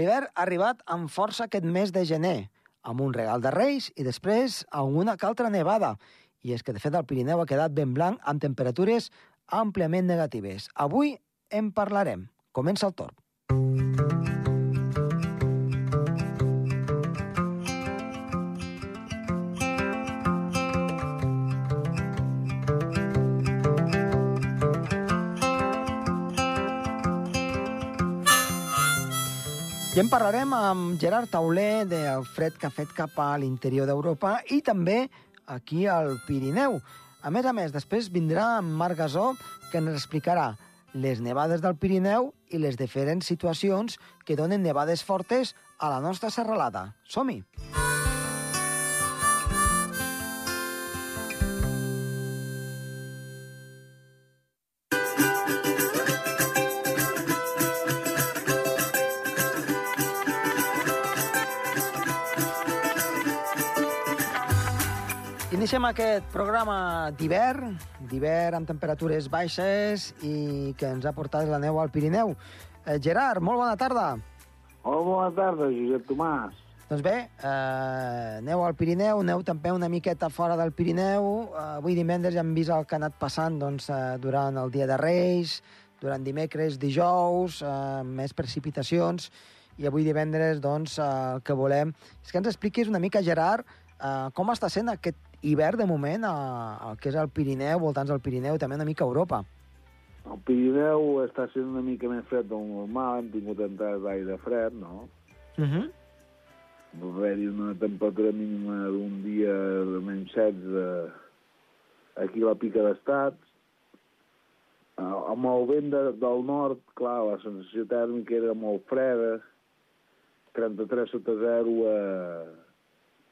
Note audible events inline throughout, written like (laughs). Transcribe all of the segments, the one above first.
L'hivern ha arribat amb força aquest mes de gener, amb un regal de Reis i després alguna que altra nevada. I és que, de fet, el Pirineu ha quedat ben blanc amb temperatures àmpliament negatives. Avui en parlarem. Comença el torn. I en parlarem amb Gerard Tauler del fred que ha fet cap a l'interior d'Europa i també aquí al Pirineu. A més a més, després vindrà Marc Gasó, que ens explicarà les nevades del Pirineu i les diferents situacions que donen nevades fortes a la nostra serralada. Som-hi! Iniciem aquest programa d'hivern, d'hivern amb temperatures baixes i que ens ha portat la neu al Pirineu. Eh, Gerard, molt bona tarda. Hola, bona tarda, Josep Tomàs. Doncs bé, eh, neu al Pirineu, neu també una miqueta fora del Pirineu. Eh, avui divendres ja hem vist el que ha anat passant doncs, eh, durant el dia de Reis, durant dimecres, dijous, eh, més precipitacions, i avui divendres doncs, eh, el que volem és que ens expliquis una mica, Gerard, eh, com està sent aquest hivern de moment al que és el Pirineu, voltants del Pirineu, i també una mica a Europa. El Pirineu està sent una mica més fred del normal, hem tingut entrades d'aire fred, no? Uh -huh. Va haver-hi una temperatura mínima d'un dia de menys 16 aquí a la pica d'estats. Amb el vent de, del nord, clar, la sensació tèrmica era molt freda, 33 sota 0 a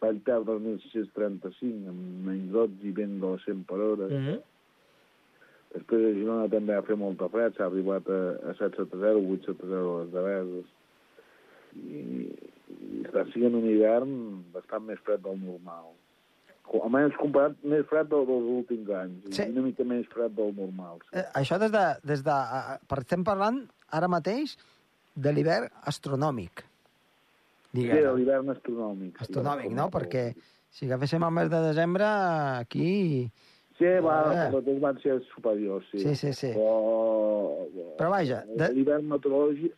Vallter 2635, amb menys 12 i vent de 100 per hora. Uh -huh. Després a Girona també ha fet molta fred, s'ha arribat a, a 7 sota 0, 8 sota 0 a les Deveses. I, I està sent un hivern bastant més fred del normal. Almenys comparat més fred del, dels últims anys, Sí. i una mica més fred del normal. Sí. Eh, això des de... Des de eh, per estem parlant ara mateix de l'hivern astronòmic. Sí, Diguem. l'hivern astronòmic. sí. astronòmic, no? Perquè si agaféssim el mes de desembre, aquí... Sí, va, Eh. els dos van ser superiors, sí. Sí, sí, sí. Però, Però vaja, de- l'hivern meteorològic eh,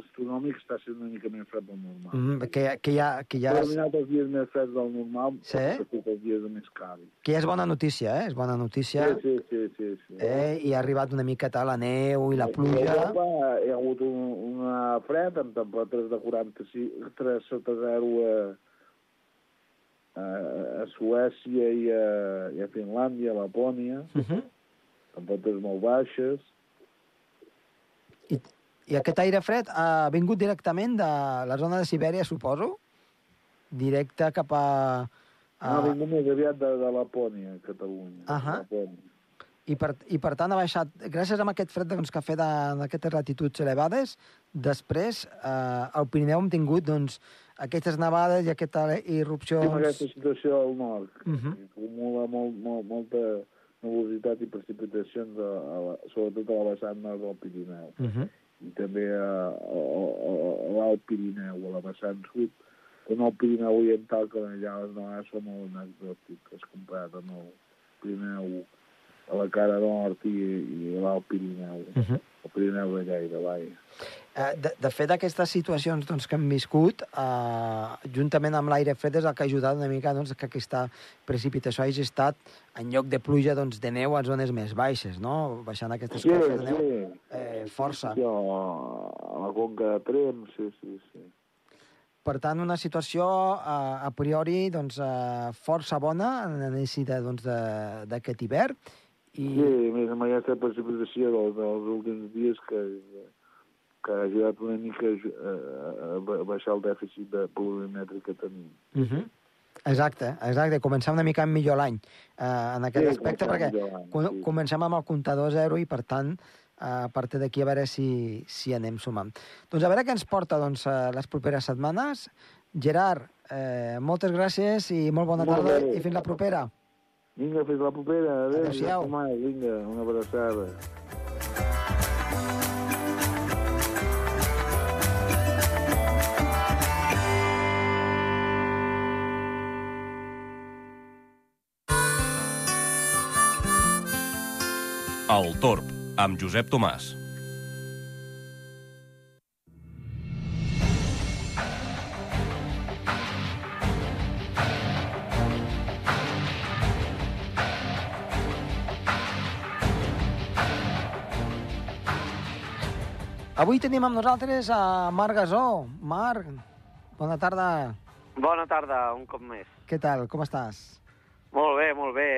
astronòmic està sent una mica més fred del normal. Mm, que, que, que, ja Ja és, ha terminat els dies més freds del normal, Sí? però els dies més càlid. que ja és bona notícia, eh? És bona notícia. Sí, sí, sí, sí. sí. Eh? I ha arribat una miqueta la neu i la A pluja. Europa hi ha hagut un, una fred amb temperatures de 46, 3 sota 0 a, a, a Suècia i a, i a Finlàndia, a Lapònia, Uh -huh. temperatures molt baixes. I, I aquest aire fred ha vingut directament de la zona de Sibèria, suposo? Directe cap a... A... No, vingut més aviat de, de Lapònia, Catalunya. Ahà. Lapònia. I per, I per tant ha baixat, gràcies a aquest fred doncs, que ha fet d'aquestes latituds elevades, després eh, al Pirineu hem tingut doncs, aquestes nevades i aquestes irrupcions... Tenim aquesta situació al nord, que Mhm. acumula molt, molt, molta nebulositat i precipitacions, a la, sobretot a la vessant nord del Pirineu. Uh -huh. I també a, a, a, a l'Alt Pirineu, a la vessant sud, però no el Pirineu oriental, que allà les nevades són molt anecdòtiques comparat amb el Pirineu a la cara nord i, i l'Alt Pirineu. Uh -huh. El Pirineu de Lleida, vaja. Eh, de, de fet, aquestes situacions doncs, que hem viscut, eh, juntament amb l'aire fred, és el que ha ajudat una mica doncs, que aquesta precipitació hagi estat, en lloc de pluja, doncs, de neu a zones més baixes, no? Baixant aquestes Sí, copes de neu sí. eh, força. Sí, a, la conca de Trem, sí, sí, sí. Per tant, una situació eh, a priori doncs, eh, força bona en l'inici doncs, de- d'aquest hivern. I, Sí, a més amb aquesta precipitació dels, dels últims dies que, que ha ajudat una mica a, a, a baixar el dèficit de pluviomètric que tenim. Uh -huh. Exacte, exacte. Començar una mica millor l'any eh, en aquest Sí, aspecte, perquè sí. comencem amb el comptador zero i, per tant, eh, a partir d'aquí a veure si, si anem sumant. Doncs a veure què ens porta doncs, eh, les properes setmanes. Gerard, eh, moltes gràcies i molt bona Molt tarda bé. i fins la propera. Vinga, fins la propera. Adéu. Adéu-siau. Vinga, una abraçada. El Torb, amb Josep Tomàs. Avui tenim amb nosaltres a Marc Gasó. Marc, bona tarda. Bona tarda, un cop més. Què tal? Com estàs? Molt bé, molt bé.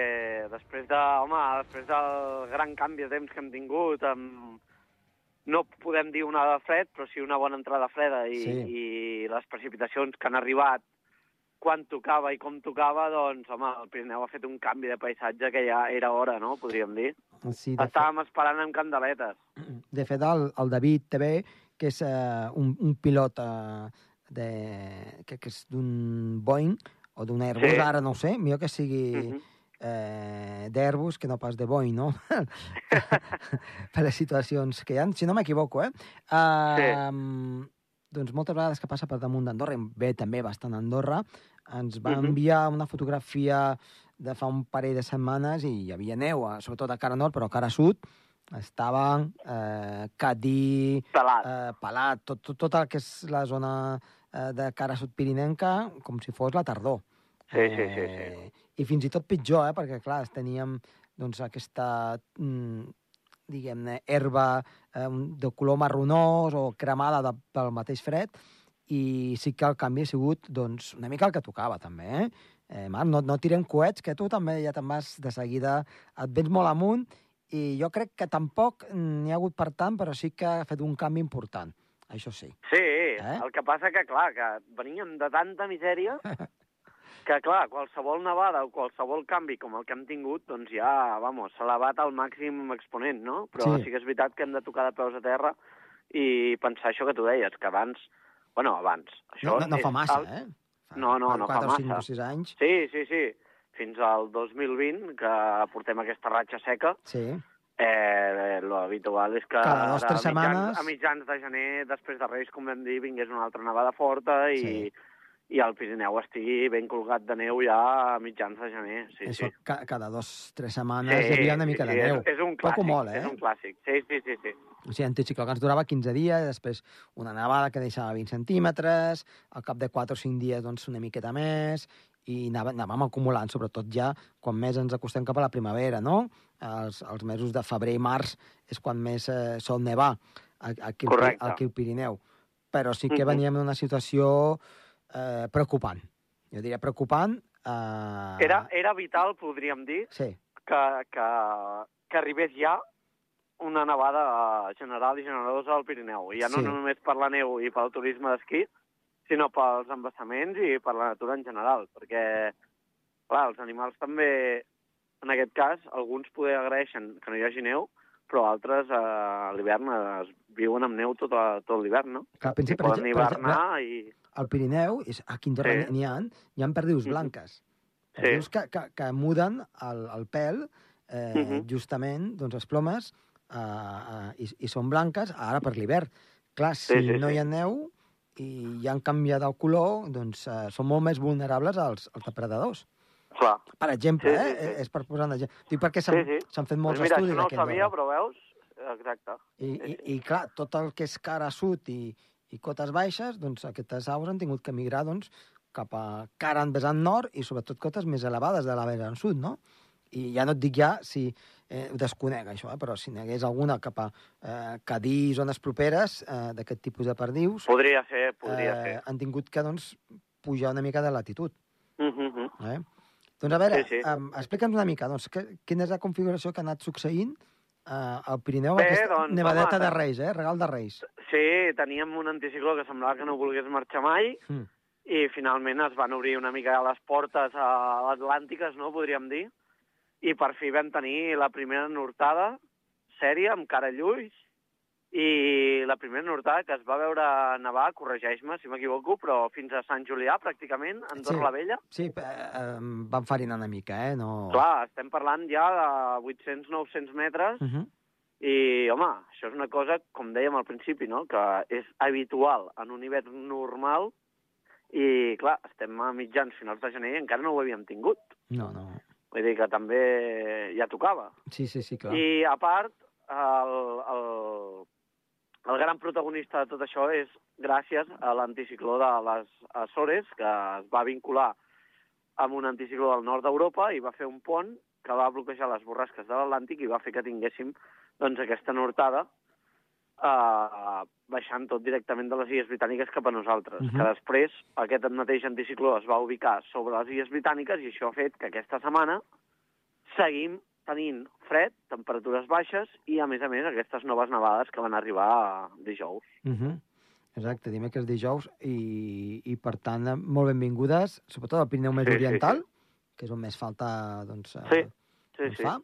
Després de, home, després del gran canvi de temps que hem tingut, amb... no podem dir una de fred, però sí una bona entrada freda i, Sí. i les precipitacions que han arribat quan tocava i com tocava, doncs, home, el Pirineu ha fet un canvi de paisatge que ja era hora, no?, podríem dir. Sí, de, fet, Estàvem esperant amb candeletes. de fet el, el David TV, que és uh, un, un pilot uh, de, que, que és d'un Boeing o d'un Airbus, Sí. ara no ho sé, millor que sigui Mhm. eh, d'Airbus que no pas de Boeing, no? (laughs) per les situacions que hi ha, si no m'equivoco, eh? Uh, Doncs moltes vegades que passa per damunt d'Andorra, ve també bastant a Andorra, ens va Mhm. enviar una fotografia de fa un parell de setmanes i hi havia neu, a- sobretot a cara nord, però a cara sud estava eh, Cadí, Pelat. eh, Pelat, tot, tot, tot el que és la zona eh, de cara sud pirinenca, com si fos la tardor. Sí, sí, sí, sí. I fins i tot pitjor, eh, perquè, clar, teníem doncs, aquesta, mm, diguem-ne, herba eh, de color marronós o cremada de, del mateix fred, i sí que el canvi ha sigut doncs, una mica el que tocava, també, eh? eh Marc, no, no tirem coets, que tu també ja te'n vas de seguida, et vens molt amunt, i jo crec que tampoc n'hi ha hagut per tant, però sí que ha fet un canvi important, això sí. Sí, Eh? el que passa que, clar, que veníem de tanta misèria (laughs) que, clar, qualsevol nevada o qualsevol canvi com el que hem tingut, doncs ja, vamos, s'ha elevat al màxim exponent, no? Però Sí. sí. que és veritat que hem de tocar de peus a terra i pensar això que tu deies, que abans... Bueno, abans. Això No, no, no fa massa, el- eh? Fa No, no, no fa 4 o 5 massa. o 6 anys. Sí, sí, sí. Fins al 2020, que portem aquesta ratxa seca, Sí. Eh, lo habitual és que Cada dos, ara tres a mitjans, setmanes- a mitjans de gener, després de Reis, com vam dir, vingués una altra nevada forta i, Sí. i el Pirineu estigui ben colgat de neu ja a mitjans de gener. Sí, Això, sí. ca cada dos, tres setmanes hi havia una mica de sí, neu. És, és un Poc o clàssic, molt, eh? és un clàssic. Sí, sí, sí, sí. O sigui, anticicló que ens durava 15 dies, després una nevada que deixava 20 centímetres, al cap de 4 o 5 dies doncs, una miqueta més, i anava, anàvem acumulant, sobretot ja quan més ens acostem cap a la primavera, no? Els, els mesos de febrer i març és quan més eh, sol nevar aquí, Correcte. aquí al Pirineu. Però sí que veníem en una situació eh, preocupant. Jo diria preocupant. Eh, Era, era vital, podríem dir, Sí, que, que, que arribés ja una nevada general i generosa al Pirineu. I ja no Sí. només per la neu i pel turisme d'esquí, sinó pels embassaments i per la natura en general, perquè, clar, els animals també, en aquest cas, alguns poder agraeixen que no hi hagi neu, però altres eh, a l'hivern es viuen amb neu tot, a, tot l'hivern, no? clar, pensi, I per, poden per exemple, i... al Pirineu, és, a Andorra Sí. n'hi ha, hi ha perdius Mhm. blanques. Sí. Perdius que, que, que muden el, el pèl, eh, Mhm. justament, doncs les plomes, eh, eh, i, i són blanques ara per l'hivern. Clar, si Sí, sí, no hi ha neu i ja han canviat el color, doncs eh, són molt més vulnerables als, als depredadors. Clar. Per exemple, Sí, sí, eh? sí. És per posar un exemple. Dic perquè s'han Sí, sí. fet molts mira, estudis això no ho sabia, Andorra. però veus? Exacte. I, Sí, i, sí. I, clar, tot el que és cara sud i, i cotes baixes, doncs aquestes aus han tingut que migrar doncs, cap a cara en vessant nord i sobretot cotes més elevades de la vessant sud, no? I ja no et dic ja si eh, ho desconec, això, eh, però si n'hi hagués alguna cap a eh, Cadí, zones properes eh, d'aquest tipus de perdius, Podria ser, podria eh, ser. han tingut que doncs, pujar una mica de latitud. Mm -hmm. Eh? Doncs a veure, Sí, sí. Um, explica'ns una mica doncs, que, quina és la configuració que ha anat succeint eh, al Pirineu, Bé, aquesta doncs, nevadeta home, de Reis, eh? regal de Reis. Sí, teníem un anticicló que semblava que no volgués marxar mai Mm. i finalment es van obrir una mica les portes a atlàntiques, no, podríem dir, i per fi vam tenir la primera nortada sèria amb cara llulls i la primera nortada que es va veure nevar, corregeix-me si m'equivoco, però fins a Sant Julià, pràcticament, Andorra Sí. la Vella. Sí, eh, eh, van farinar una mica, eh? No... Clar, estem parlant ja de 800-900 metres Uh -huh. I, home, això és una cosa, com dèiem al principi, no? que és habitual en un hivern normal i, clar, estem a mitjans finals de gener i encara no ho havíem tingut. No, no. Vull dir que també ja tocava. Sí, sí, sí, clar. I, a part, el, el, el gran protagonista de tot això és gràcies a l'anticicló de les Açores, que es va vincular amb un anticicló del nord d'Europa i va fer un pont que va bloquejar les borrasques de l'Atlàntic i va fer que tinguéssim doncs, aquesta nortada eh, baixant tot directament de les Illes Britàniques cap a nosaltres. Uh Mhm. -huh. Que després aquest mateix anticicló es va ubicar sobre les Illes Britàniques i això ha fet que aquesta setmana seguim tenint fred, temperatures baixes i, a més a més, aquestes noves nevades que van arribar dijous. Uh -huh. Exacte, dimecres, dijous, i, i per tant, molt benvingudes, sobretot al Pirineu més Sí, sí, oriental, sí. que és on més falta doncs, eh, Sí, sí, ens sí. fa,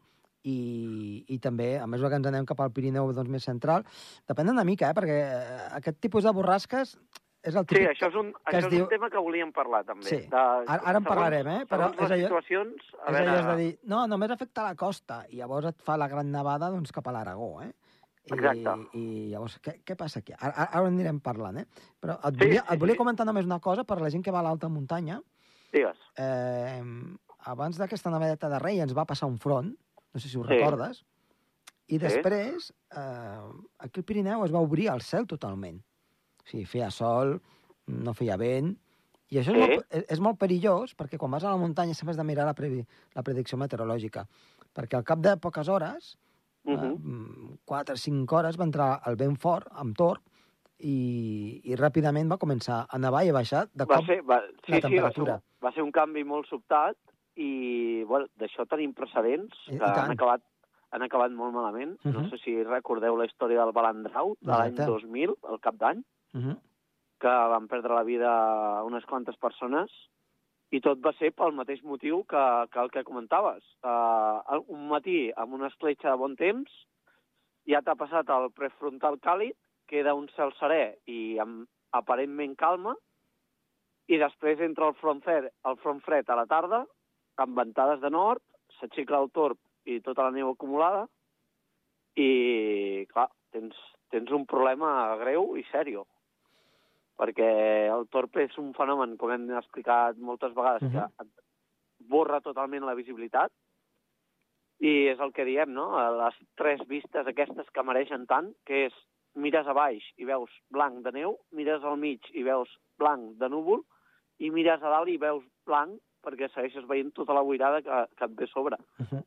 i, i també, a mesura que ens anem cap al Pirineu doncs, més central, depèn una mica, eh, perquè eh, aquest tipus de borrasques és el Sí, típic... això és un, que això és diu- un tema que volíem parlar, també. Sí. De, Ara- ara en parlarem, eh, però segons és les allò- situacions... A és allò és de dir, no, només afecta la costa, i llavors et fa la gran nevada doncs, cap a l'Aragó, eh? I, Exacte. I llavors, què, què passa aquí? Ara, ara anirem parlant, eh? Però et Sí, volia, sí, et volia sí. comentar només una cosa per la gent que va a l'alta muntanya. Digues. Eh, abans d'aquesta nevadeta de rei ens va passar un front, no sé si ho Sí. recordes, i Sí. després eh, aquí al Pirineu es va obrir el cel totalment. O sigui, feia sol, no feia vent, i això Sí. és, molt, és, és molt perillós, perquè quan vas a la muntanya sempre has de mirar la, previ, la predicció meteorològica, perquè al cap de poques hores, Uh uh -huh. -huh. 4 o 5 hores va entrar el vent fort, amb torb, i, i ràpidament va començar a nevar i a baixar de Va cop ser, va, sí, la sí, va ser, temperatura. va ser un canvi molt sobtat i bueno, d'això tenim precedents I- i que han acabat, han acabat molt malament. Uh No -huh. sé si recordeu la història del Balandrau de l'any Exacte. 2000, al cap d'any, Uh -huh. que van perdre la vida unes quantes persones i tot va ser pel mateix motiu que, que el que comentaves. Uh, un matí amb una escletxa de bon temps ja t'ha passat el prefrontal càlid, queda un cel serè i amb aparentment calma, i després entra el front fred, el front fred a la tarda, amb ventades de nord, s'aixeca el torb i tota la neu acumulada, i, clar, tens, tens un problema greu i sèrio perquè el torb és un fenomen, com hem explicat moltes vegades, Mhm. que et borra totalment la visibilitat, i és el que diem, no? Les tres vistes aquestes que mereixen tant, que és mires a baix i veus blanc de neu, mires al mig i veus blanc de núvol, i mires a dalt i veus blanc perquè segueixes veient tota la boirada que, que et ve a sobre. Uh -huh.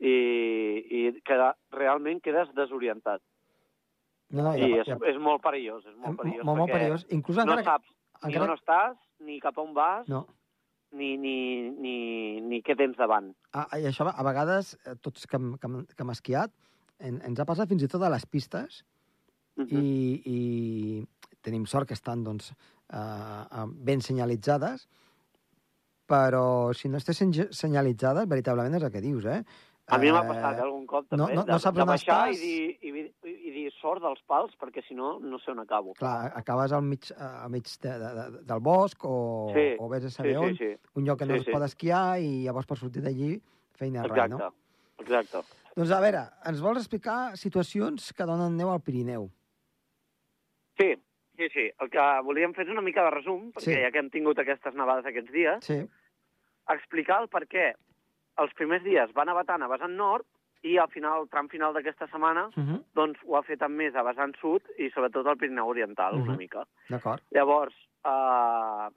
I, i queda, realment quedes desorientat. No, no, I ja, és, ja, és molt perillós, és molt perillós. molt, molt perillós. Inclús No encara... saps ni encara... on estàs, ni cap on vas, No. ni, ni, ni, ni què tens davant. Ah, I això, a vegades, eh, tots que hem, que hem, que hem esquiat, en, ens ha passat fins i tot a les pistes Uh i, i tenim sort que estan doncs, eh, eh, ben senyalitzades, però si no estiguessin ge- senyalitzades, veritablement és el que dius, eh? A mi m'ha Eh, passat eh, algun cop no- també, no- no de, saps de on baixar estàs. i dir, i, i dir sort dels pals, perquè si no, no sé on acabo. Clar, acabes al mig, eh, al mig de, de, de, del bosc o, Sí, o vés a sí, saber on, sí, sí. un lloc que no Sí, es sí. pot esquiar i llavors per sortir d'allí feina res, Exacte, no? exacte. Doncs a veure, ens vols explicar situacions que donen neu al Pirineu? Sí, sí, sí. El que volíem fer és una mica de resum, perquè Sí. ja que hem tingut aquestes nevades aquests dies, Sí. Explicar el per què els primers dies va nevar tant a vessant nord i al final, el tram final d'aquesta setmana, Uh -huh. doncs ho ha fet amb més a vessant sud i sobretot al Pirineu Oriental, una Mhm. mica. D'acord. Llavors, eh,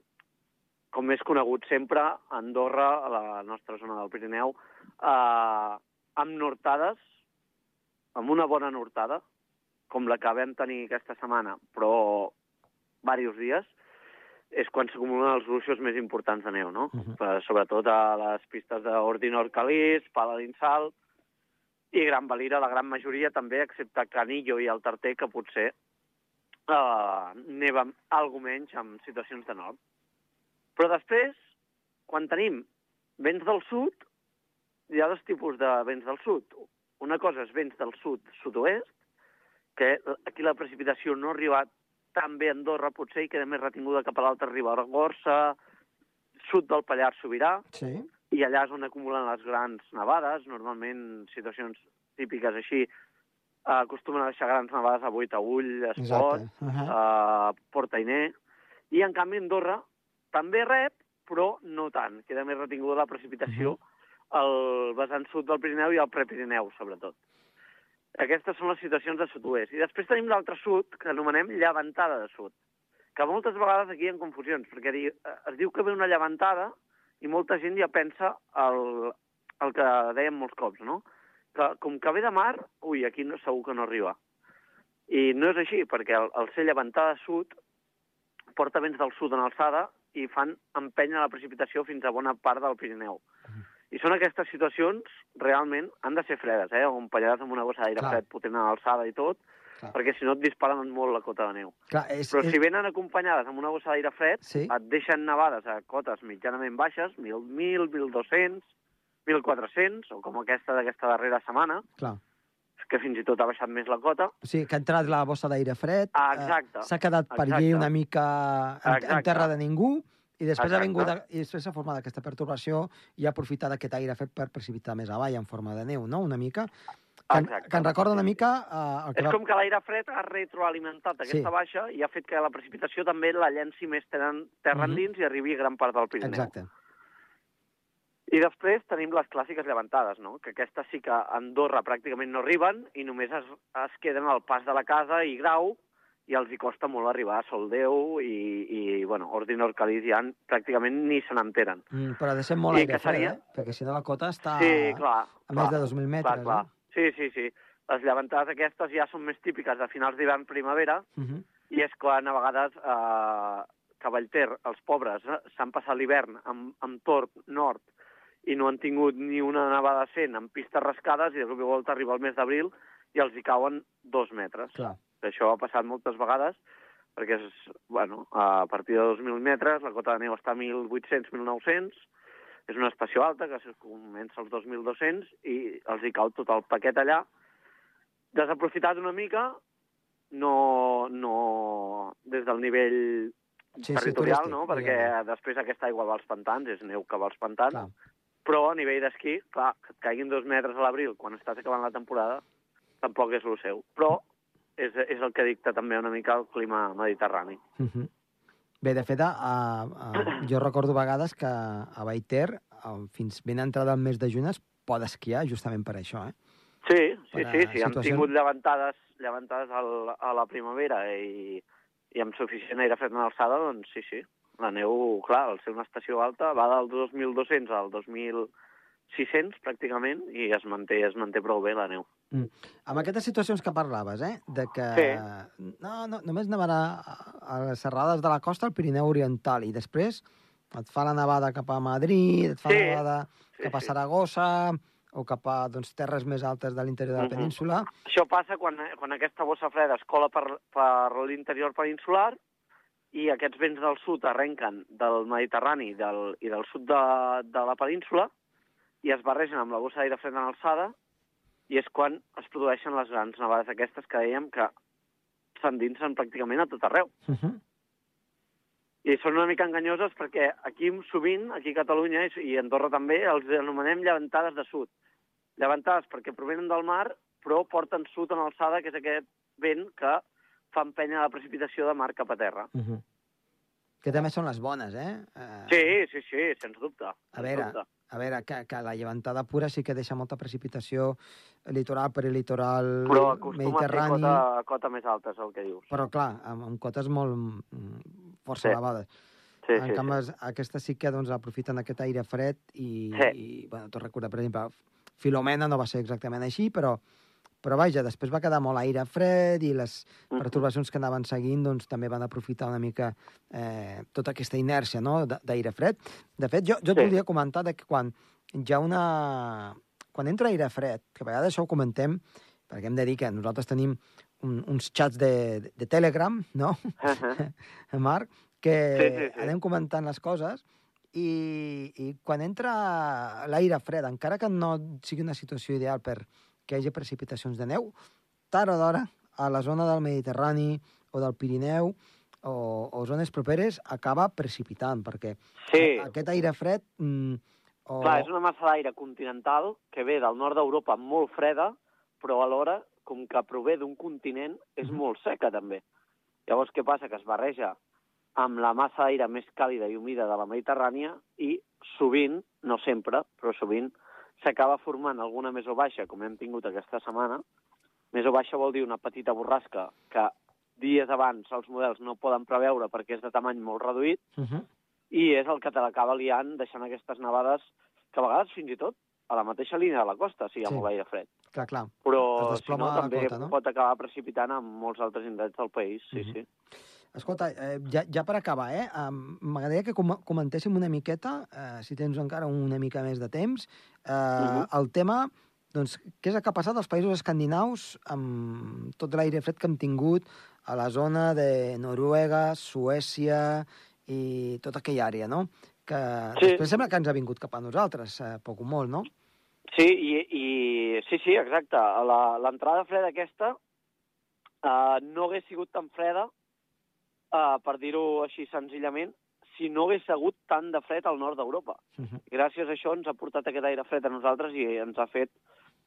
com és conegut sempre, Andorra, a la nostra zona del Pirineu, eh, amb nortades, amb una bona nortada, com la que vam tenir aquesta setmana, però diversos dies, és quan s'acumulen els gruixos més importants de neu, no? Mhm. Uh Sobretot a les pistes d'Ordinor Calís, Paladín-Sal i Gran Valira, la gran majoria també, excepte Canillo i el Tarter, que potser uh, neva algo menys en situacions de nord. Però després, quan tenim vents del sud, hi ha dos tipus de vents del sud. Una cosa és vents del sud-sud-oest, que aquí la precipitació no ha arribat tan bé a Andorra, potser, i queda més retinguda cap a l'alta Ribagorça, sud del Pallars Sobirà, Sí. i allà és on acumulen les grans nevades, normalment situacions típiques així, acostumen a deixar grans nevades a Boitaüll, Espot, Exacte. Uh -huh. a Portainer, i en canvi Andorra també rep, però no tant, queda més retinguda la precipitació el vessant sud del Pirineu i el Prepirineu, sobretot. Aquestes són les situacions de sud-oest. I després tenim l'altre sud, que anomenem llevantada de sud, que moltes vegades aquí hi ha confusions, perquè di, es diu que ve una llevantada i molta gent ja pensa el, el que dèiem molts cops, no? Que com que ve de mar, ui, aquí no, segur que no arriba. I no és així, perquè el, el ser llevantada sud porta vents del sud en alçada i fan empènyer la precipitació fins a bona part del Pirineu. I són aquestes situacions, realment, han de ser fredes, eh? O empenyades amb una bossa d'aire fred potent a l'alçada i tot, Clar. perquè si no et disparen molt la cota de neu. Clar, és, Però és... si venen acompanyades amb una bossa d'aire fred, Sí. et deixen nevades a cotes mitjanament baixes, 1.000, 1.200, 1.400, o com aquesta d'aquesta darrera setmana, Clar. que fins i tot ha baixat més la cota. O sigui, que ha entrat la bossa d'aire fred, Ah, eh, exacte. s'ha quedat per allí una mica en, en terra de ningú, i després ha Exacte. vingut, a, i després s'ha format aquesta pertorbació i ha aprofitat aquest aire fred per precipitar més avall en forma de neu, no?, una mica. Que, Exacte. que en recorda una mica eh, el que És va... com que l'aire fred ha retroalimentat aquesta Sí. baixa i ha fet que la precipitació també la llenci més terra, Mhm. endins i arribi a gran part del Pirineu. Exacte. I després tenim les clàssiques llevantades, no? que aquestes sí que a Andorra pràcticament no arriben i només es, es queden al pas de la casa i Grau i els hi costa molt arribar a Soldeu i, i bueno, Ordin Orcalís ja pràcticament ni se n'enteren. Mm, però ha de ser molt I aire fred, seria- eh? Perquè si no la cota està Sí, clar. a més clar, de 2.000 metres. Clar, clar. Eh? Sí, sí, sí. Les llevantades aquestes ja són més típiques de finals d'hivern-primavera Uh -huh. i és quan a vegades eh, Cavallter, els pobres, eh, s'han passat l'hivern amb, amb tort nord i no han tingut ni una nevada decent amb pistes rascades i de cop i volta arriba el mes d'abril i els hi cauen dos metres. Clar. Això ha passat moltes vegades perquè és, bueno, a partir de 2.000 metres la cota de neu està a 1.800-1.900, és una estació alta que comença als 2.200 i els hi cau tot el paquet allà. Desaprofitat una mica, no, no des del nivell Sí, sí, territorial, turístic, no? perquè diguem-ne. després aquesta aigua va als pantans, és neu que va als pantans, Clar. però a nivell d'esquí, clar, que et caiguin dos metres a l'abril quan estàs acabant la temporada, tampoc és el seu. Però és, és el que dicta també una mica el clima mediterrani. Uh -huh. Bé, de fet, a, a, a, jo recordo vegades que a Baiter, a, fins ben entrada el mes de juny, es pot esquiar justament per això, eh? Sí, sí, Per sí, sí, hem situacions- tingut llevantades, llevantades al, a la primavera i, i amb suficient aire fred en alçada, doncs sí, sí. La neu, clar, al ser una estació alta, va del 2.200 al 2.600 pràcticament i es manté, es manté prou bé la neu. Mm. Amb aquestes situacions que parlaves, eh? De que Sí. no, no, només nevarà a, les serrades de la costa al Pirineu Oriental i després et fa la nevada cap a Madrid, et fa Sí, la nevada sí, cap a sí. Saragossa o cap a doncs, terres més altes de l'interior de la Mhm. península. Això passa quan, quan aquesta bossa freda es cola per, per l'interior peninsular i aquests vents del sud arrenquen del Mediterrani del, i del sud de, de la península i es barregen amb la bossa d'aire fred en alçada i és quan es produeixen les grans nevades aquestes que dèiem que s'endinsen pràcticament a tot arreu. Uh -huh. I són una mica enganyoses perquè aquí sovint, aquí a Catalunya i i a Andorra també, els anomenem llevantades de sud. Llevantades perquè provenen del mar, però porten sud en alçada, que és aquest vent que fa empènyer la precipitació de mar cap a terra. Uh -huh. Que també són les bones, eh? eh Sí, sí, sí, sens dubte. A sens veure, dubte. A veure que, que la llevantada pura sí que deixa molta precipitació litoral per litoral Però acostuma a mediterrani, cota, cota més alta, és el que dius. però clar, amb, amb cotes molt mm, força Sí. elevades. Sí, en sí, canvi, sí. aquestes sí que doncs, aprofiten aquest aire fred i, Sí. i bueno, tot recorda, per exemple, Filomena no va ser exactament així, però, però vaja, després va quedar molt aire fred i les pertorbacions que anaven seguint doncs, també van aprofitar una mica eh, tota aquesta inèrcia no? d'aire fred. De fet, jo, jo et Sí. volia comentar de que quan hi ha una... Quan entra aire fred, que a vegades això ho comentem, perquè hem de dir que nosaltres tenim un, uns xats de, de Telegram, no? (laughs) Marc, que Sí, sí, sí. anem comentant les coses i, i quan entra l'aire fred, encara que no sigui una situació ideal per que hi hagi precipitacions de neu, tard o d'hora, a la zona del Mediterrani o del Pirineu o, o zones properes, acaba precipitant, perquè Sí. aquest aire fred... Mm, o... Clar, és una massa d'aire continental que ve del nord d'Europa molt freda, però alhora, com que prové d'un continent, és Mhm. molt seca també. Llavors, què passa? Que es barreja amb la massa d'aire més càlida i humida de la Mediterrània i sovint, no sempre, però sovint, s'acaba formant alguna més o baixa, com hem tingut aquesta setmana. Més o baixa vol dir una petita borrasca que dies abans els models no poden preveure perquè és de tamany molt reduït Uh -huh. i és el que te l'acaba liant deixant aquestes nevades que a vegades fins i tot a la mateixa línia de la costa, si hi ha Sí. molt aire fred. Clar, clar. Però si no, també cota, no? pot acabar precipitant en molts altres indrets del país, sí, Mhm. sí. Escolta, eh, ja, ja per acabar, eh, m'agradaria que com comentéssim una miqueta, eh, si tens encara una mica més de temps, eh, Mhm. el tema, doncs, què és el que ha passat als països escandinaus amb tot l'aire fred que hem tingut a la zona de Noruega, Suècia i tota aquella àrea, no? Que Sí. després sembla que ens ha vingut cap a nosaltres, eh, poc o molt, no? Sí, i, i sí, sí, exacte. La- L'entrada freda aquesta eh, no hagués sigut tan freda, eh, per dir-ho així senzillament, si no hagués hagut tant de fred al nord d'Europa. Mhm. Gràcies a això ens ha portat aquest aire fred a nosaltres i ens ha fet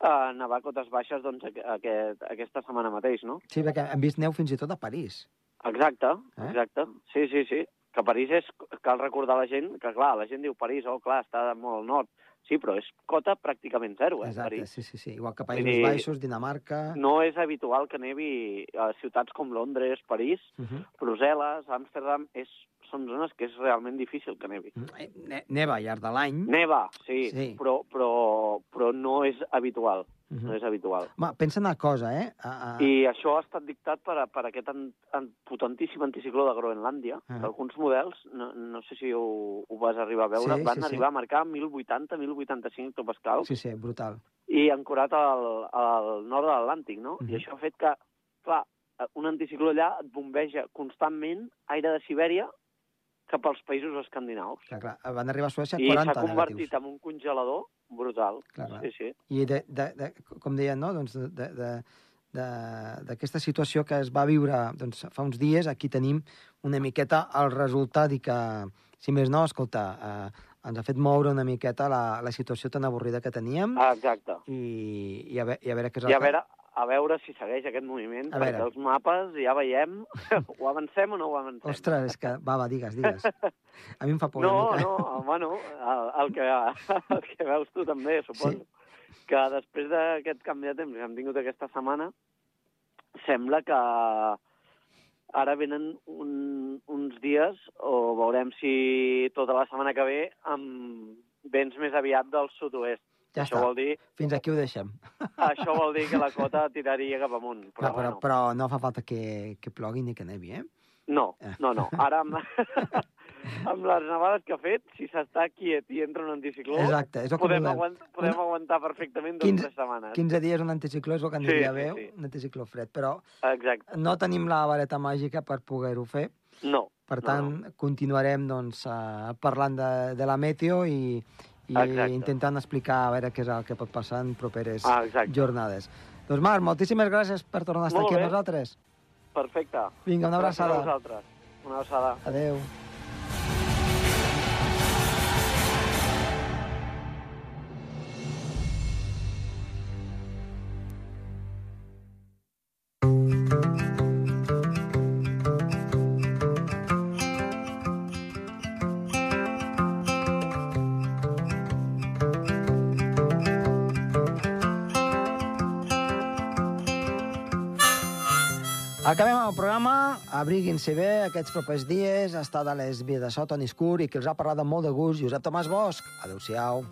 eh, nevar cotes baixes doncs, aqu- aquest, aquesta setmana mateix, no? Sí, perquè hem vist neu fins i tot a París. Exacte, Eh? exacte. Sí, sí, sí. Que París és... Cal recordar a la gent que, clar, la gent diu París, oh, clar, està molt al nord. Sí, però és cota pràcticament zero, eh, Exacte, sí, sí, sí. Igual que Països dir, Baixos, Dinamarca... No és habitual que nevi a ciutats com Londres, París, Mhm. Brussel·les, Amsterdam, és, són zones que és realment difícil que nevi. Eh, ne- Neva al llarg de l'any. Neva, sí, Sí. Però, però, però no és habitual, Mhm. no és habitual. Va, pensa una cosa, eh? A, a... I això ha estat dictat per, per aquest an, an, potentíssim anticicló de Groenlàndia, Ah. que alguns models, no, no sé si ho, ho vas arribar a veure, Sí, van sí, sí. arribar a marcar 1080-1085 hectopascals Sí, sí, brutal. i ancorat al, al nord de l'Atlàntic, no? Mhm. I això ha fet que, clar, un anticicló allà et bombeja constantment aire de Sibèria cap als països escandinaus. Clar, clar. Van arribar a Suècia a I s'ha 40 convertit negatius. en un congelador brutal. Clar, clar. Sí, sí. I, de, de, de, com deien, no? doncs de, de, d'aquesta situació que es va viure doncs, fa uns dies, aquí tenim una miqueta el resultat i que, si més no, escolta, eh, ens ha fet moure una miqueta la, la situació tan avorrida que teníem exacte. i, i, a veure, i a veure què és el I a que... a veure si segueix aquest moviment, A perquè veure. els mapes ja veiem, (laughs) ho avancem o no ho avancem? Ostres, és que... Va, va, digues, digues. (laughs) A mi em fa por no, mica. no, bueno, el, el, que, (laughs) el que veus tu també, suposo. Sí. Que després d'aquest canvi de temps que hem tingut aquesta setmana, sembla que ara venen un, uns dies, o veurem si tota la setmana que ve, amb vents més aviat del sud-oest. Ja això està. vol dir Fins aquí ho deixem. (laughs) això vol dir que la cota tiraria cap amunt. Però, Però, però, bueno, però no fa falta que, que plogui ni que nevi, eh? no, Eh. no, no. Ara amb, (laughs) amb les nevades que ha fet, si s'està quiet i entra un anticicló, Exacte, és el que podem, volem. aguant, podem Una- aguantar perfectament dues 15 tres setmanes. 15 dies un anticicló és el que Sí, aniria sí, bé, sí. un anticicló fred, però Exacte. no tenim la vareta màgica per poder-ho fer. No. Per no, tant, no. continuarem doncs, eh, parlant de, de la meteo i, i Exacte. intentant explicar a veure què és el que pot passar en properes Ah, exacte. jornades. Doncs Marc, moltíssimes gràcies per tornar a estar Molt aquí amb bé. nosaltres. Perfecte. Vinga, una Gràcies a abraçada. vosaltres. Una abraçada. Adéu. Abriguin-se bé aquests propers dies, ha estat a les vies de so, Toni Escur, i que els ha parlat amb molt de gust, Josep Tomàs Bosch. Adéu-siau.